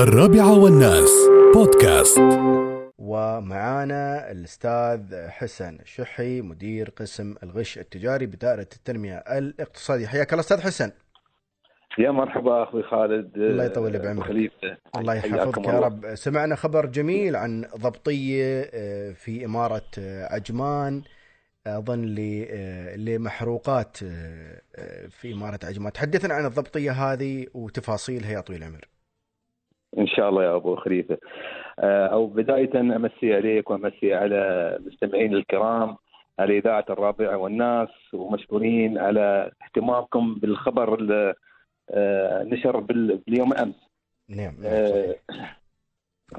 الرابعة والناس. بودكاست. ومعانا الأستاذ حسن الشحي مدير قسم الغش التجاري بدائرة التنمية الاقتصادية. حياك الله أستاذ حسن. يا مرحبا أخوي خالد. الله يطول بعمرك. الله يحفظك يا. رب. سمعنا خبر جميل عن ضبطية آه، في إمارة آه، عجمان أظن ل- آه، لمحروقات في إمارة عجمان. تحدثنا عن الضبطية هذه وتفاصيلها يا طويل العمر. شاء الله يا أبو خليفة. آه، أو بداية أمسي عليك وأمسي على المستمعين الكرام على إذاعة الرابعة والناس ومشكورين على اهتمامكم بالخبر اللي آه، نشر بال- باليوم أمس. نعم نعم آه،.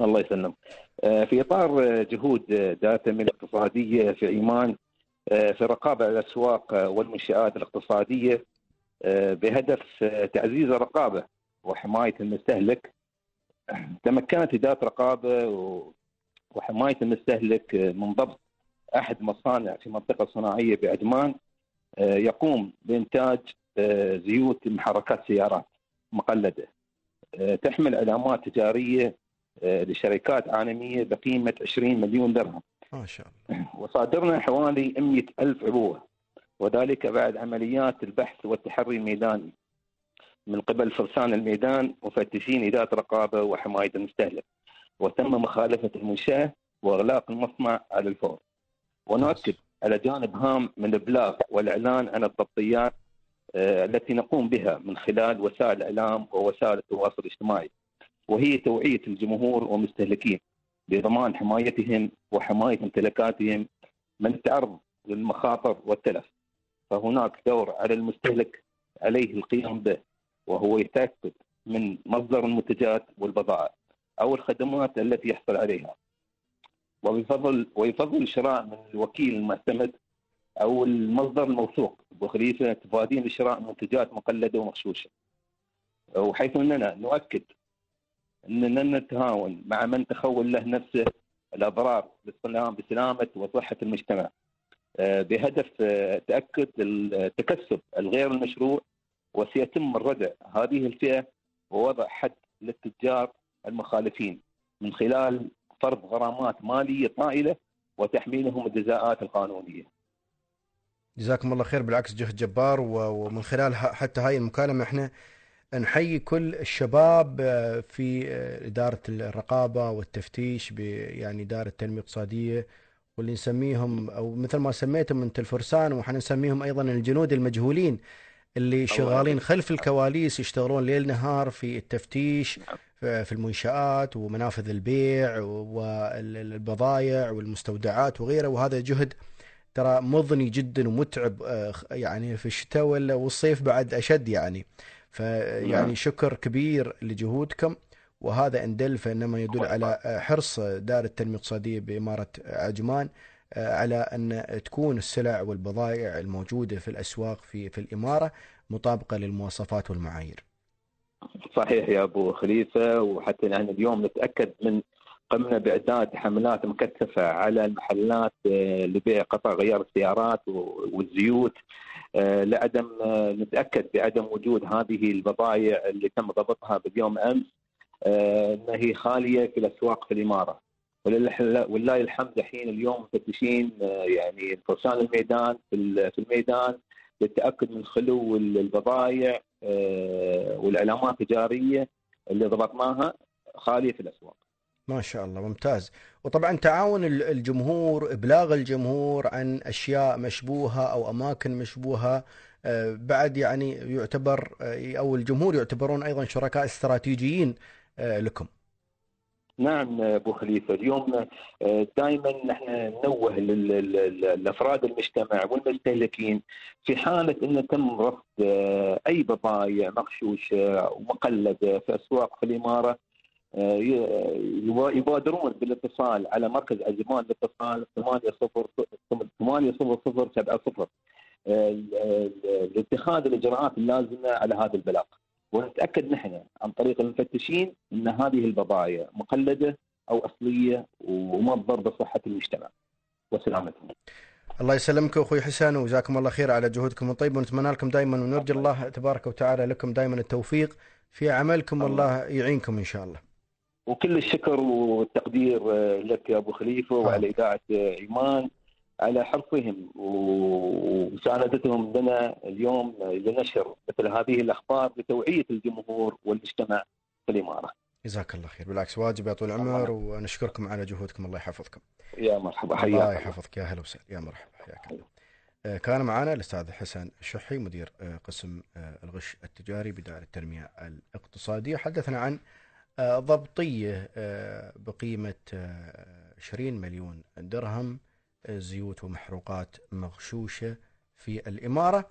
الله يسلم في إطار جهود التنميه الاقتصادية في عمان في الرقابه على الأسواق والمنشآت الاقتصادية بهدف تعزيز الرقابة وحماية المستهلك تمكنت إدارة رقابة و- وحماية المستهلك آه، من ضبط أحد مصانع في منطقة صناعية بعجمان آه، يقوم بإنتاج آه، زيوت محركات سيارات مقلدة. آه، تحمل علامات تجارية آه، لشركات عالمية بقيمة 20 مليون درهم. ما شاء الله. وصادرنا حوالي 100 ألف عبوة وذلك بعد عمليات البحث والتحري الميداني. من قبل فرسان الميدان مفتشين إدارة رقابة وحماية المستهلك وتم مخالفة المنشأة وإغلاق المصنع على الفور. ونؤكد على جانب هام من الإبلاغ والإعلان عن الضبطيات آه، التي نقوم بها من خلال وسائل الإعلام ووسائل التواصل الاجتماعي وهي توعية الجمهور والمستهلكين بضمان حمايتهم وحماية ممتلكاتهم من التعرض للمخاطر والتلف. فهناك دور على المستهلك عليه القيام به. وهو يتأكد من مصدر المنتجات والبضائع أو الخدمات التي يحصل عليها. ويفضل ويفضل الشراء من الوكيل المعتمد أو المصدر الموثوق بخليفة تفادين لشراء منتجات مقلدة ومغشوشة وحيث أننا نؤكد أننا نتهاون مع من تخول له نفسه الاضرار بالسلام بسلامة وصحة المجتمع. آه، بهدف آه، تأكد التكسب الغير المشروع وسيتم الردع. هذه الفئة ووضع حد للتجار المخالفين من خلال فرض غرامات مالية طائلة وتحميلهم الجزاءات القانونية. جزاكم الله خير. بالعكس جهد جبار ومن خلال حتى هاي المكالمة إحنا نحيي كل الشباب آه، في آه، إدارة الرقابة والتفتيش يعني إدارة التنمية الاقتصادية واللي نسميهم أو مثل ما سميتهم أنت الفرسان وحنسميهم أيضا الجنود المجهولين. اللي شغالين خلف الكواليس يشتغلون ليل نهار في التفتيش في في المنشآت ومنافذ البيع والبضائع والمستودعات وغيره. وهذا جهد ترى مضني جدا ومتعب آه، يعني في الشتاء والصيف بعد أشد يعني. فيعني نعم. شكر كبير لجهودكم. وهذا إن دل فإنما يدل على حرص دار التنمية الاقتصادية بإمارة عجمان. على أن تكون السلع والبضائع الموجودة في الأسواق في في الإمارة مطابقة للمواصفات والمعايير. صحيح يا أبو خليفة وحتى يعني اليوم نتأكد من قمنا بإعداد حملات مكثفة على المحلات آه، لبيع قطع غيار السيارات والزيوت آه، لعدم آه، نتأكد بعدم وجود هذه البضائع اللي تم ضبطها باليوم أمس آه، إنها هي خالية في الأسواق في الإمارة ولله الحمد الحين اليوم مفتشين آه، يعني فرسان الميدان في ال- في الميدان للتأكد من خلو البضائع آه، والعلامات التجارية اللي ضبطناها خالية في الأسواق. ما شاء الله ممتاز وطبعا تعاون ال- الجمهور إبلاغ الجمهور عن أشياء مشبوهة أو أماكن مشبوهة آه، بعد يعني يعتبر أو الجمهور يعتبرون أيضا شركاء استراتيجيين لكم نعم أبو خليفة. اليوم دائما نحن ننوه لأفراد المجتمع والمستهلكين في حالة إن تم رصد آه، أي بضائع مغشوشة ومقلده في أسواق في الإمارة آه، يبادرون بالاتصال على مركز اجمان الاتصال 800 800 لاتخاذ الإجراءات اللازمة على هذا البلاغ. ونتأكد نحن عن طريق المفتشين إن هذه البضائع مقلدة أو أصلية وما تضر بصحه المجتمع وسلامتهم. الله يسلمك أخوي حسن وجزاكم الله خير على جهودكم الطيبه ونتمنى لكم دائما ونرجو الله تبارك وتعالى لكم دائما التوفيق في عملكم والله يعينكم إن شاء الله. وكل الشكر والتقدير آه، لك يا أبو خليفة وعلى إذاعة آه، إيمان على حرصهم ومساندتهم لنا اليوم لنشر مثل هذه الأخبار لتوعية الجمهور والمجتمع في الإمارة. جزاك الله خير. بالعكس واجب يا طول العمر ونشكركم على جهودكم. الله يحفظكم. يا مرحبا. حياك الله يحفظك. يا هلا وسهلا. يا مرحبا. حياك الله. آه، كان معنا الأستاذ حسن الشحي مدير آه، قسم آه، الغش التجاري بدائرة التنمية الاقتصادية. حدثنا عن ضبطية بقيمة 20 مليون درهم زيوت ومحروقات مغشوشة. في الإمارة.